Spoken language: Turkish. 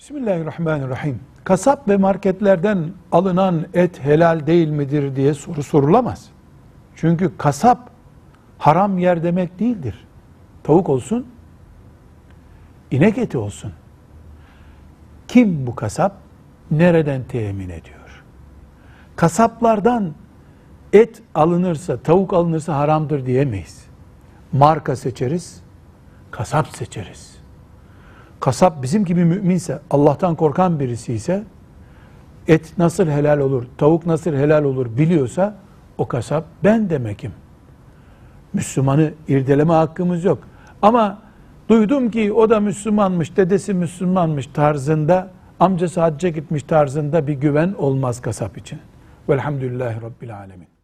Bismillahirrahmanirrahim. Kasap ve marketlerden alınan et helal değil midir diye soru sorulamaz. Çünkü kasap haram yer demek değildir. Tavuk olsun, inek eti olsun. Kim bu kasap? Nereden temin ediyor? Kasaplardan et alınırsa, tavuk alınırsa haramdır diyemeyiz. Marka seçeriz, kasap seçeriz. Kasap bizim gibi müminse, Allah'tan korkan birisi ise, et nasıl helal olur, tavuk nasıl helal olur biliyorsa, o kasap ben demekim. Müslümanı irdeleme hakkımız yok. Ama duydum ki o da Müslümanmış, dedesi Müslümanmış tarzında, amcası hacca gitmiş tarzında bir güven olmaz kasap için. Velhamdülillahi Rabbil Alemin.